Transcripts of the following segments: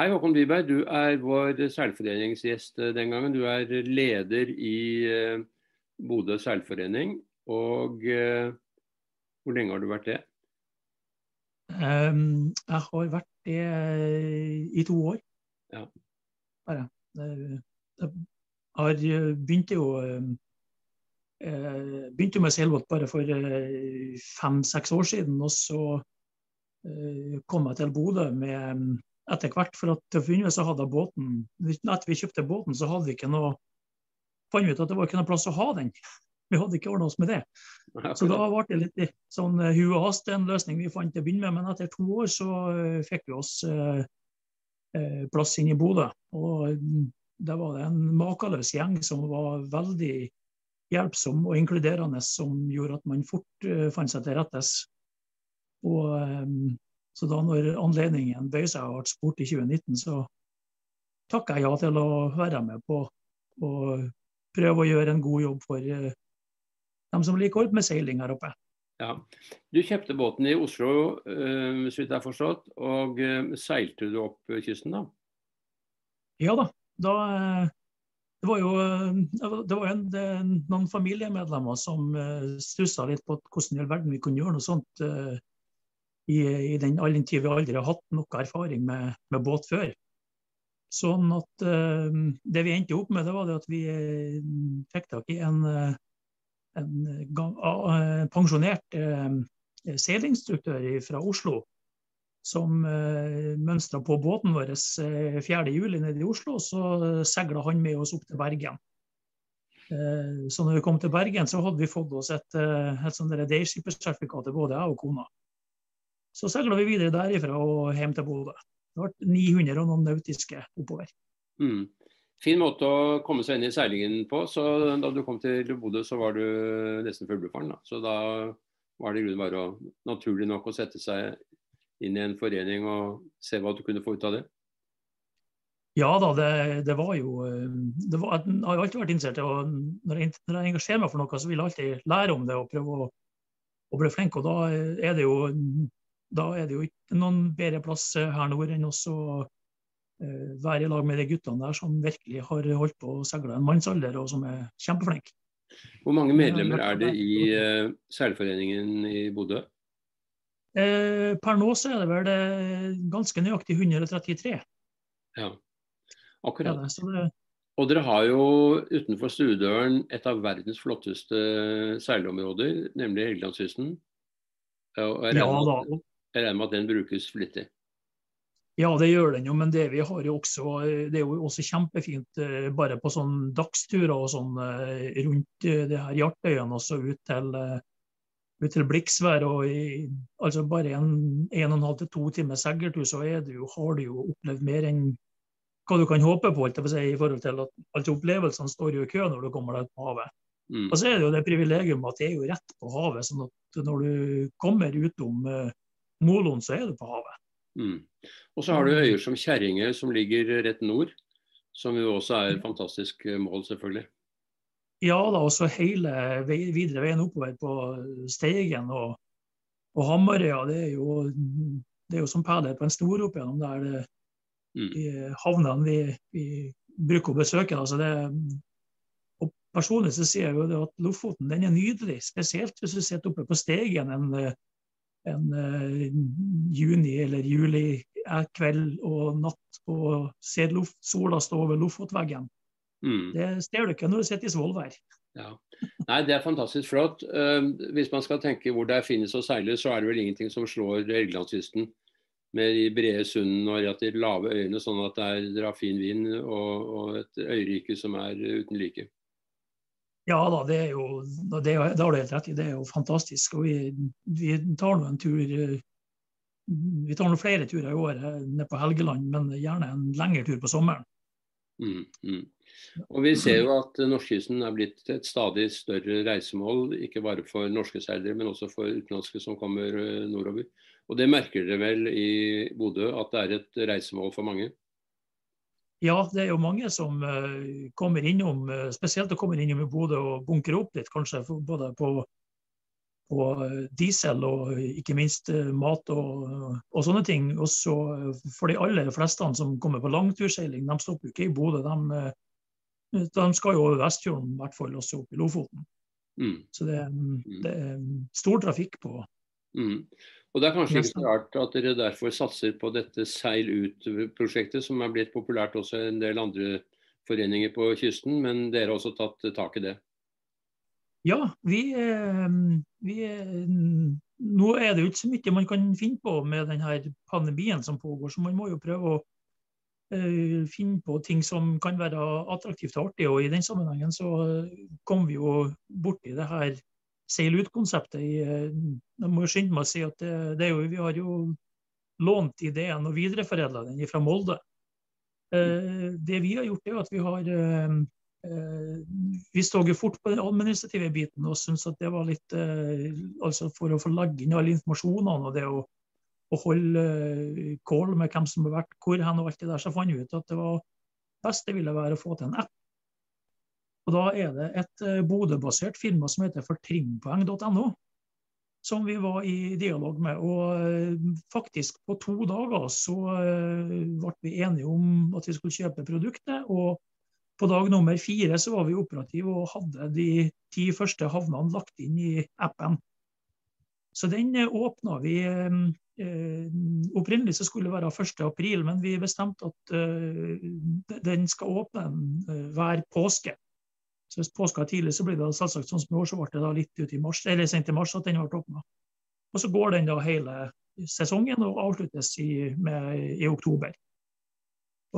Hei Håkon Wiberg, du er vår seilforeningsgjest eh, den gangen. Du er leder i eh, Bodø seilforening. Og eh, hvor lenge har du vært det? Um, jeg har vært det i to år. Ja. Bare. Jeg har begynt jo begynte med seilbåt bare for fem-seks år siden. Og så kom jeg til Bodø med etter hvert. For at til å begynne med så hadde båten Etter vi kjøpte båten, så hadde vi ikke noe fant vi ut at det var ikke noe plass å ha den. Vi hadde ikke ordna oss med det. Så da ble det litt sånn uh, hu og hast en løsning vi fant til å begynne med. Men etter to år så uh, fikk vi oss eh, plass inn i Bodø. Og det var det en makeløs gjeng som var veldig hjelpsom og inkluderende, som gjorde at man fort fant seg til rettes. Og um, så da når anledningen bøyde seg og ble spurt i 2019, så takka jeg ja til å være med på å prøve å gjøre en god jobb for uh, dem som liker å med seiling her oppe. Ja. Du kjøpte båten i Oslo, uh, så vidt jeg har forstått. Og uh, seilte du opp kysten da? Ja da. da det var jo, det var en, det, noen familiemedlemmer som stussa litt på hvordan i all verden vi kunne gjøre noe sånt i, i den, all den tid vi aldri har hatt noe erfaring med, med båt før. Sånn at uh, Det vi endte opp med, det var det at vi uh, fikk tak i en, en, en pensjonert pensjonert seilinstruktør fra Oslo som uh, mønstra på båten vår 4.7 nede i Oslo. Så seila han med oss opp til Bergen. så når vi kom til Bergen, så hadde vi fått oss et, et sånt dayskippersertifikat til både jeg og kona. Så seila vi videre derifra og hjem til Bodø. Det ble 900 og noen nautiske oppover. Mm. Fin måte å komme seg inn i seilingen på. så Da du kom til Bodø, så var du nesten fuglefaren. Så da var det i grunnen bare å, naturlig nok å sette seg inn i en forening og se hva du kunne få ut av det? Ja da, det, det var jo det var, Jeg har alltid vært interessert i å Når jeg, når jeg engasjerer meg for noe, så vil jeg alltid lære om det og prøve å, å bli flink. Og da er det jo da er det jo ikke noen bedre plass her nord enn også å være i lag med de guttene der som virkelig har holdt på å seile en manns alder, og som er kjempeflinke. Hvor mange medlemmer er det i uh, seilforeningen i Bodø? Per nå så er det vel ganske nøyaktig 133. Ja, akkurat. Ja, det, og dere har jo utenfor stuedøren et av verdens flotteste seilområder, nemlig Helgelandskysten. Ja da. Jeg regner med at den brukes flittig? Ja, det gjør den jo, men det vi har jo også, det er jo også kjempefint eh, bare på sånn dagsturer og sånn eh, rundt eh, det her Hjartøyene også ut til, ut til Bliksvær. og i, altså Bare en, en og en halv til to timer seggertur, så jo, har du jo opplevd mer enn hva du kan håpe på, si, i forhold til at altså opplevelsene står jo i kø når du kommer deg ut på havet. Mm. Og så er det jo det privilegium at det er jo rett på havet. sånn at når du kommer utom uh, moloen, så er du på havet. Mm. Og så har du øyer som Kjerringøy, som ligger rett nord. Som jo også er et fantastisk eh, mål, selvfølgelig. Ja da, og så hele videre veien oppover på Steigen og, og Hamarøya. Det er jo, det er jo som perler på en stor opp gjennom der det, mm. de havnene vi, vi, bruker å besøke. Altså det, og personlig så sier jeg jo at Lofoten den er nydelig, spesielt hvis du sitter oppe på Steigen en en uh, juni- eller juli-kveld og natt og ser sola stå over Lofotveggen. Mm. Det ser du ikke når du sitter i Svolvær. Ja. Nei, det er fantastisk flott. Uh, hvis man skal tenke hvor det er finnes å seile, så er det vel ingenting som slår Helgelandskysten med de brede sundene og relativt lave øyene, sånn at det drar fin vind og, og et øyrike som er uten like. Ja da, det er jo, det, er, det har du helt rett i. Det er jo fantastisk. Og vi, vi tar nå en tur eh, Vi tar nå flere turer i år ned på Helgeland, men gjerne en lengre tur på sommeren. Mm, mm. Og Vi ser jo at norskkysten er blitt et stadig større reisemål, ikke bare for norske seilere, men også for utenlandske som kommer eh, nordover. Og Det merker dere vel i Bodø, at det er et reisemål for mange? Ja, det er jo mange som uh, kommer innom, uh, spesielt å komme innom i Bodø og bunker opp litt, kanskje både på, på diesel og ikke minst mat og, og sånne ting. Også for de aller fleste som kommer på langturseiling, de stopper jo ikke i Bodø. De, de skal jo over Vestfjorden, i hvert fall også opp i Lofoten. Mm. Så det, mm. det, er stor trafikk på mm. Og Det er kanskje ikke rart at dere derfor satser på dette Seil ut-prosjektet, som er blitt populært også i en del andre foreninger på kysten, men dere har også tatt tak i det? Ja, vi, eh, vi, Nå er det jo ikke så mye man kan finne på med denne pandemien som pågår, så man må jo prøve å uh, finne på ting som kan være attraktivt og artig. Og I den sammenhengen så kom vi jo borti det her seil ut-konseptet. Eh, jeg må skynde meg å si at det, det jo, vi har jo lånt ideen og videreforedla den fra Molde. Eh, det vi har gjort, er at vi har eh, vi så jo fort på den administrative biten og syntes at det var litt altså For å få legge inn alle informasjonene og det å, å holde kål med hvem som har vært hvor hen og alt det der, så fant vi ut at det var best det ville være å få til en app og Da er det et uh, Bodø-basert firma som heter fortrimpoeng.no, som vi var i dialog med. Og uh, faktisk på to dager så uh, ble vi enige om at vi skulle kjøpe produktet. og på dag nummer fire så var vi operative og hadde de ti første havnene lagt inn i appen. Så den åpna vi Opprinnelig så skulle det være 1.4, men vi bestemte at den skal åpne hver påske. Så Hvis påska er tidlig, så blir det selvsagt sånn som i år, så ble det da litt ut i mars, eller sent i mars at den ble åpna. Og så går den da hele sesongen og avsluttes i, med, i oktober.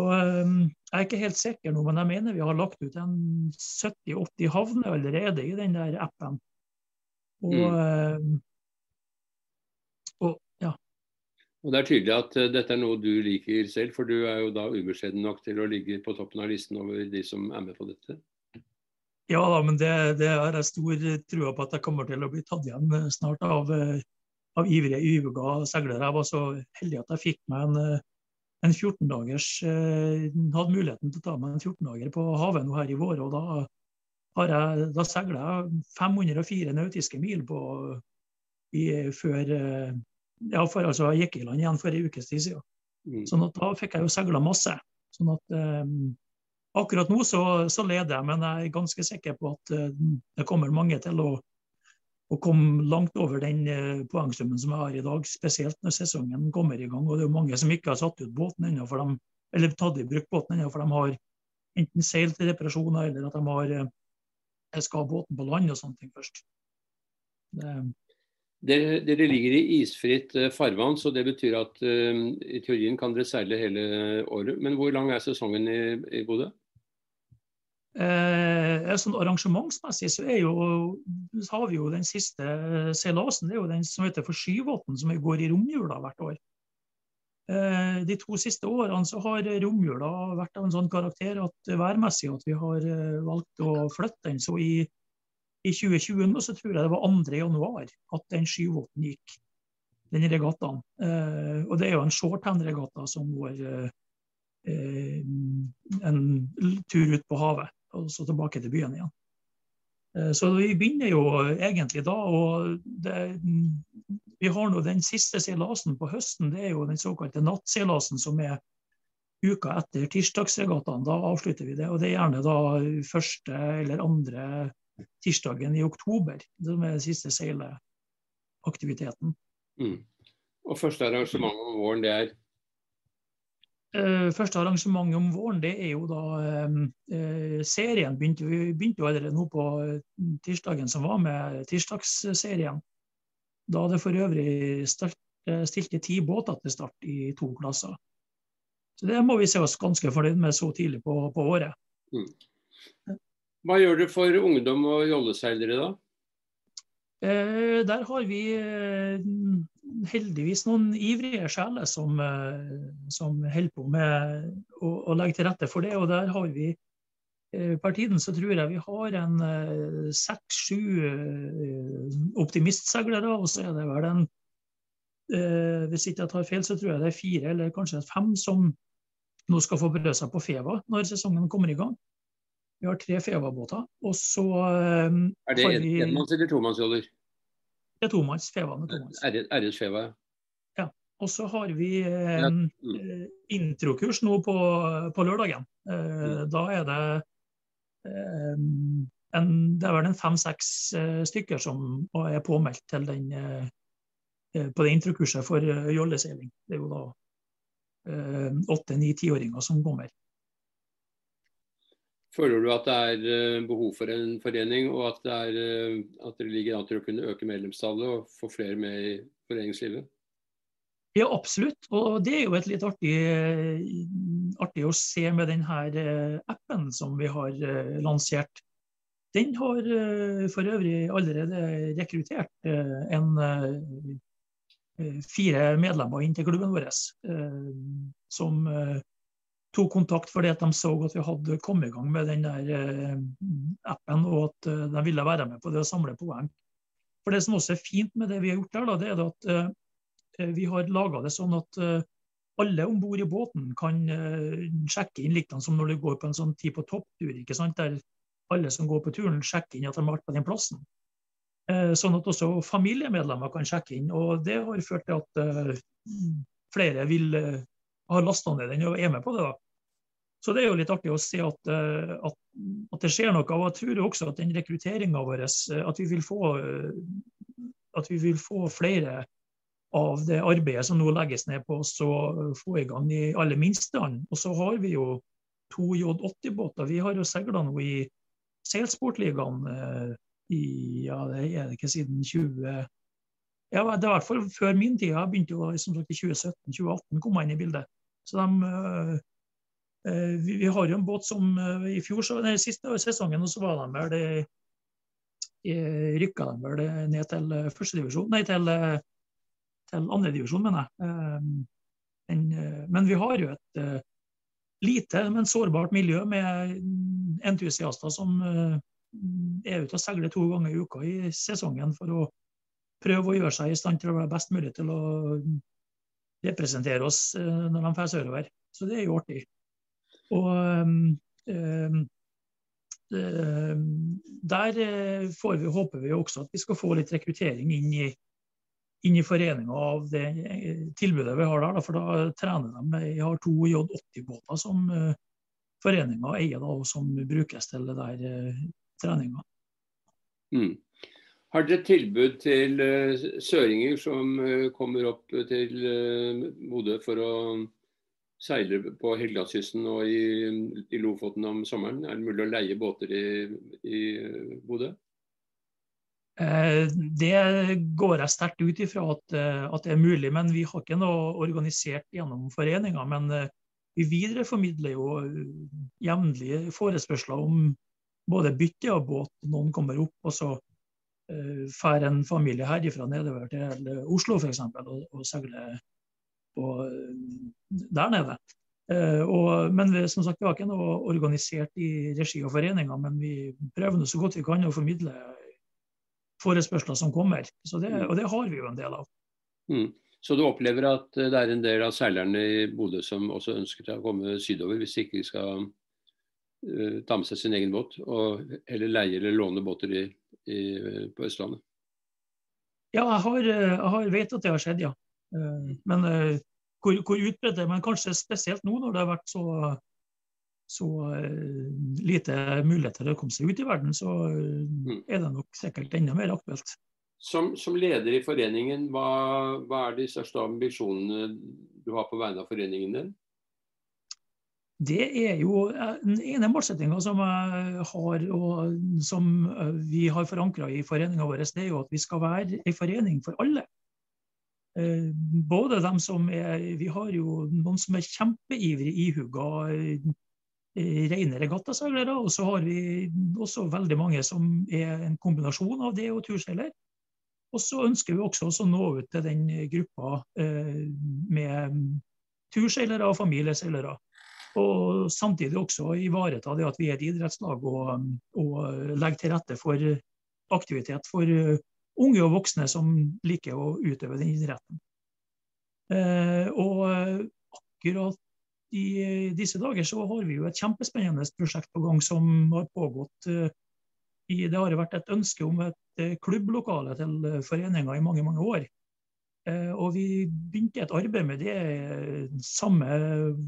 Og, um, jeg er ikke helt sikker nå, men jeg mener vi har lagt ut en 70-80 havner allerede i den der appen. Og, mm. um, og, ja. og Det er tydelig at uh, dette er noe du liker selv, for du er jo da ubeskjeden nok til å ligge på toppen av listen over de som er med på dette? Ja da, men det, det har jeg stor tro på at jeg kommer til å bli tatt igjen eh, snart av, eh, av ivrige, yvuga seilere. Jeg var så heldig at jeg fikk meg en, eh, en 14-dagers Hadde muligheten til å ta meg en 14-dager på havet nå her i vår. og Da, har jeg, da seiler jeg 504 nautiske mil på, i, før ja, for, altså, Jeg gikk i land igjen for en ukes tid siden. Mm. Sånn at da fikk jeg jo seila masse. Sånn at um, Akkurat nå så, så, leder jeg, men jeg er ganske sikker på at uh, det kommer mange til å, å komme langt over den uh, poengsummen som jeg har i dag. Spesielt når sesongen kommer i gang. Og det er mange som ikke har satt ut båten ennå, eller tatt i bruk båten ennå, for de har enten seilt i reparasjoner, eller at de har uh, skal ha båten på land og sånne ting først. Det, dere, dere, ligger i isfritt farvann, så det betyr at uh, i teorien kan dere seile hele året. Men hvor lang er sesongen i, i Bodø? Eh, sånn arrangementsmessig så, jo, så, har vi jo den siste seilasen. Det er jo den som heter for Skyvåten, som går i romjula hvert år. Eh, de to siste årene så har romjula vært av en sånn karakter at værmessig at vi har eh, valgt å flytte den. Så i, i 2020 så tror jeg det var 2. januar at den Skyvåten gikk, den regattaen. Eh, og det er jo en shorthand-regatta som går eh, en tur ut på havet og så tilbake til byen igjen. Eh, så vi begynner jo egentlig da. og det, Vi har nå den siste seilasen på høsten. Det er jo den såkalte nattseilasen som er uka etter tirsdagsregattaen. Da avslutter vi det. Og det er gjerne da første eller andre tirsdagen i oktober som er den siste seileaktiviteten. Mm. Og første arrangement om våren, det er første arrangementet om våren det er jo da uh, serien begynte, Vi begynte jo allerede nå på tirsdagen som var med tirsdagsserien. Da det for øvrig start, stilte ti båter til start i to klasser. Så Det må vi se oss ganske fornøyd med så tidlig på, på året. Mm. Hva gjør det for ungdom og jolleseilere da? Uh, der har vi heldigvis noen ivrige sjeler som, eh, som holder på med å, å, legge til rette for det. Og der har vi eh, Per tiden så tror jeg vi har en eh, seks-sju optimistseilere, og så er det vel en Hvis ikke jeg tar feil, så tror jeg det er fire eller kanskje fem som nå skal få prøve seg på Feva når sesongen kommer i gang. Vi har tre Feva-båter. Og så Er det enmanns- eller tomannsjoller? Det er tomanns. Feva er tomanns. RS Feva, ja. Og så har vi eh, mm. introkurs nå på, på lørdagen. Eh, mm. Da er det eh, en, det er vel en fem-seks eh, stykker som er påmeldt til den, eh, på det introkurset for jolleseiling. Det er jo da åtte, ni, tiåringer som kommer. Føler du at det er eh, behov for en forening, og at det, er, eh, at det ligger an til å kunne øke medlemstallet og få flere med i foreningslivet? Ja, absolutt. Og det er jo et litt artig, artig å se med denne eh, appen som vi har lansert. Den har for øvrig allerede rekruttert en fire medlemmer inn til klubben vår, som tok kontakt fordi at de så at vi hadde kommet i gang med den der eh, appen, og at eh, de ville være med på det å samle poeng. For Det som også er fint med det vi har gjort der, det er at eh, vi har laga det sånn at alle om bord i båten kan sjekke inn likt som når du går på en sånn tid på topptur. ikke sant? Der alle som går på turen, sjekker inn at de har vært på den plassen. Sånn at også familiemedlemmer kan sjekke inn. og Det har ført til at flere vil har lasta ned den og er med på det. da. Så det er jo litt artig å se at, eh, at, at det skjer noe. Og jeg tror også at den rekrutteringa vår, eh, at vi, vil få, eh, at vi vil få flere av det arbeidet som nå legges ned på oss, å få i gang de aller minste. Og så har vi jo to J80-båter. Vi har jo seila nå i seilsportligaen i ja, det er det ikke siden 20... Ja, det er i hvert fall før min tid. Jeg begynte jo som sagt i 2017-2018 kom jeg inn i bildet. Så de, vi, vi, har jo en båt som eh, i fjor, så, nei, siste sesongen så var de vel det, rykka de vel ned til førstedivisjon, nei til, til andredivisjon, mener jeg. Men, men, vi har jo et lite, men sårbart miljø med entusiaster som er ute og seiler to ganger i uka i sesongen for å prøve å gjøre seg i stand til å være best mulig til å representere oss eh, når de drar sørover. Så det er jo artig. Og um, der får vi, håper vi også at vi skal få litt rekruttering inn i, inn i foreninga av det tilbudet vi har der. For da trener de. Vi har to J80-båter som foreninga eier, da, og som brukes til det der treninga. Mm. Har dere tilbud til søringer som kommer opp til Bodø for å seile på Helgelandskysten og i, i, Lofoten om sommeren? Er det mulig å leie båter i, i Bodø? Det går jeg sterkt ut ifra at, at, det er mulig, men vi har ikke noe organisert gjennom foreninga. Men vi videreformidler jo jevnlige forespørsler om både bytte av båt, noen kommer opp, og så drar en familie herifra nedover til Oslo f.eks. og, og seiler eh, der nede. Uh, og, men vi, som sagt, vi har ikke noe organisert i regi av foreninga, men vi prøver så godt vi kan å formidle forespørsler som kommer. Det, og det har vi jo en del av. Mm. Så du opplever at det er en del av seilerne i Bodø som også ønsker å komme sydover, hvis de ikke skal uh, ta med seg sin egen båt, og eller leie eller låne båter i i, på Østlandet? Ja, jeg, har, jeg har, vet at det har skjedd, ja. Eh, men eh, hvor, hvor utbredt det er, men kanskje spesielt nå når det har vært så, så eh, lite muligheter til å komme seg ut i verden, så mm. er det nok sikkert enda mer aktuelt. Som, som leder i foreningen, hva, hva, er de største ambisjonene du har på vegne av foreningen din? Det er jo den ene målsettinga som jeg har, og som vi har forankra i foreninga vår, det er jo at vi skal være en forening for alle. Eh, både dem som er Vi har jo noen som er kjempeivrige ihuga rene regattaseilere, og så har vi også veldig mange som er en kombinasjon av det og turseiler. Og så ønsker vi også å nå ut til den gruppa med turseilere og familieseilere. Og samtidig også ivareta det at vi er et idrettslag og, og legger til rette for aktivitet for unge og voksne som liker å utøve den idretten. Eh, og akkurat i disse dager så har vi jo et kjempespennende prosjekt på gang som har pågått eh, i Det har vært et ønske om et klubblokale til foreninga i mange, mange år. Og vi begynte et arbeid med det samme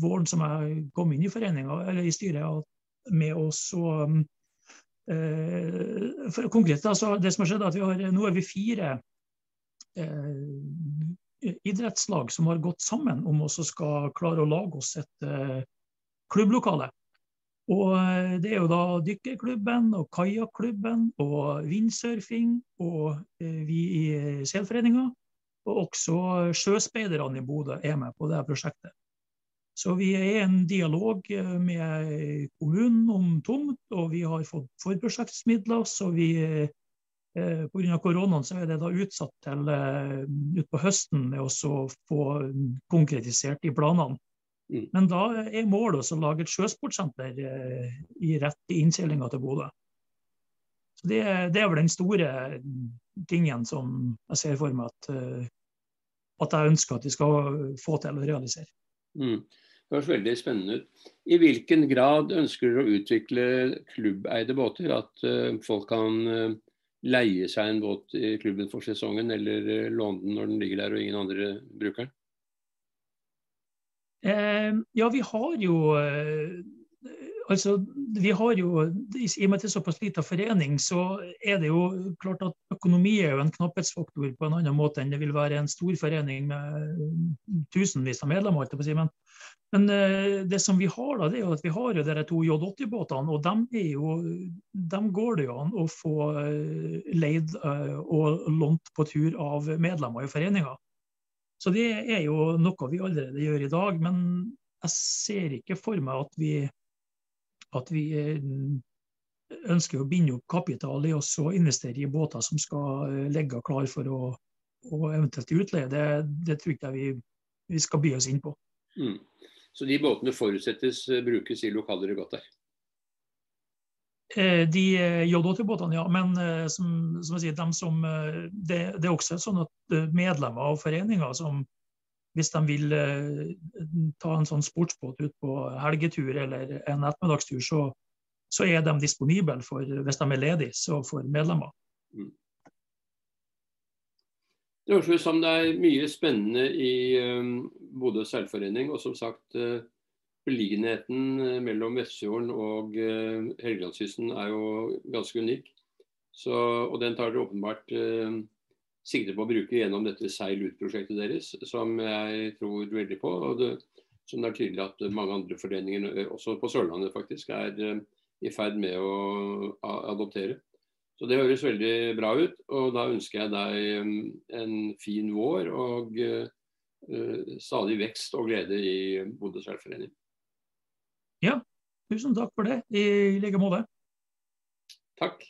våren som jeg kom inn i eller i styret, med å konkret, altså det som har skjedd er at vi har, Nå er vi fire eh, idrettslag som har gått sammen om å skal klare å lage oss et eh, klubblokale. Og eh, Det er jo da dykkerklubben og kajakklubben og vindsurfing og eh, vi i Selforeninga. Og også sjøspeiderne i Bodø er med på det prosjektet. Så vi er i en dialog eh, med kommunen om tomt, og vi har fått forprosjektsmidler. Så vi eh, Pga. koronaen så er det da utsatt til eh, utpå høsten med å få konkretisert de planene. Mm. Men da er målet å lage et sjøsportsenter i rett i innseilinga til Bodø. Så det, det, er vel den store tingen som jeg ser for meg at, at jeg ønsker at vi skal få til å realisere. Mm. Det høres veldig spennende ut. I hvilken grad ønsker dere å utvikle klubbeide båter? At uh, folk kan uh, leie seg en båt i klubben for sesongen, eller uh, låne den når den ligger der og ingen andre bruker den? ja, vi har jo Altså, vi har jo, I og med at det er såpass liten forening, så er det jo klart at økonomi er jo en knapphetsfaktor på en annen måte enn det vil være en stor forening med tusenvis av medlemmer. Men men eh, det som vi har da, det er jo at vi har jo de to J80-båtene, og dem, jo, dem, går det jo an å få eh, leid eh, og lånt på tur av medlemmer i foreninga. Så det er jo noe vi allerede gjør i dag. Men jeg ser ikke for meg at vi, at vi ønsker å binde opp kapital i oss og investere i båter som skal ligge klar for å, å eventuelt utleie. Det, det tror jeg vi, vi skal by oss inn på. Mm. Så de båtene forutsettes eh, brukes i lokale regattaer? Eh, de eh, J80-båtene, ja. Men som, som jeg sier, dem som, det, det, er også sånn at medlemmer av foreninger som hvis de vil ta en sånn sportsbåt ut på helgetur eller en ettermiddagstur, så, så er de disponible for, hvis de er ledige, så for medlemmer. Mm. Det høres ut som det er mye spennende i um, Bodø seilforening. Og som sagt, uh, beliggenheten mellom Vestfjorden og Helgelandskysten er jo ganske unik. Så, og den tar dere åpenbart uh, sikte på å bruke gjennom dette Seil ut-prosjektet deres, som jeg tror veldig på. og det, som det er tydelig at mange andre foreninger, også på Sørlandet faktisk, er i ferd med å adoptere. Så det høres veldig bra ut. Og da ønsker jeg deg um, en fin vår og stadig vekst og glede i Bodø seilforening. Ja, tusen takk for det i like måte. Takk.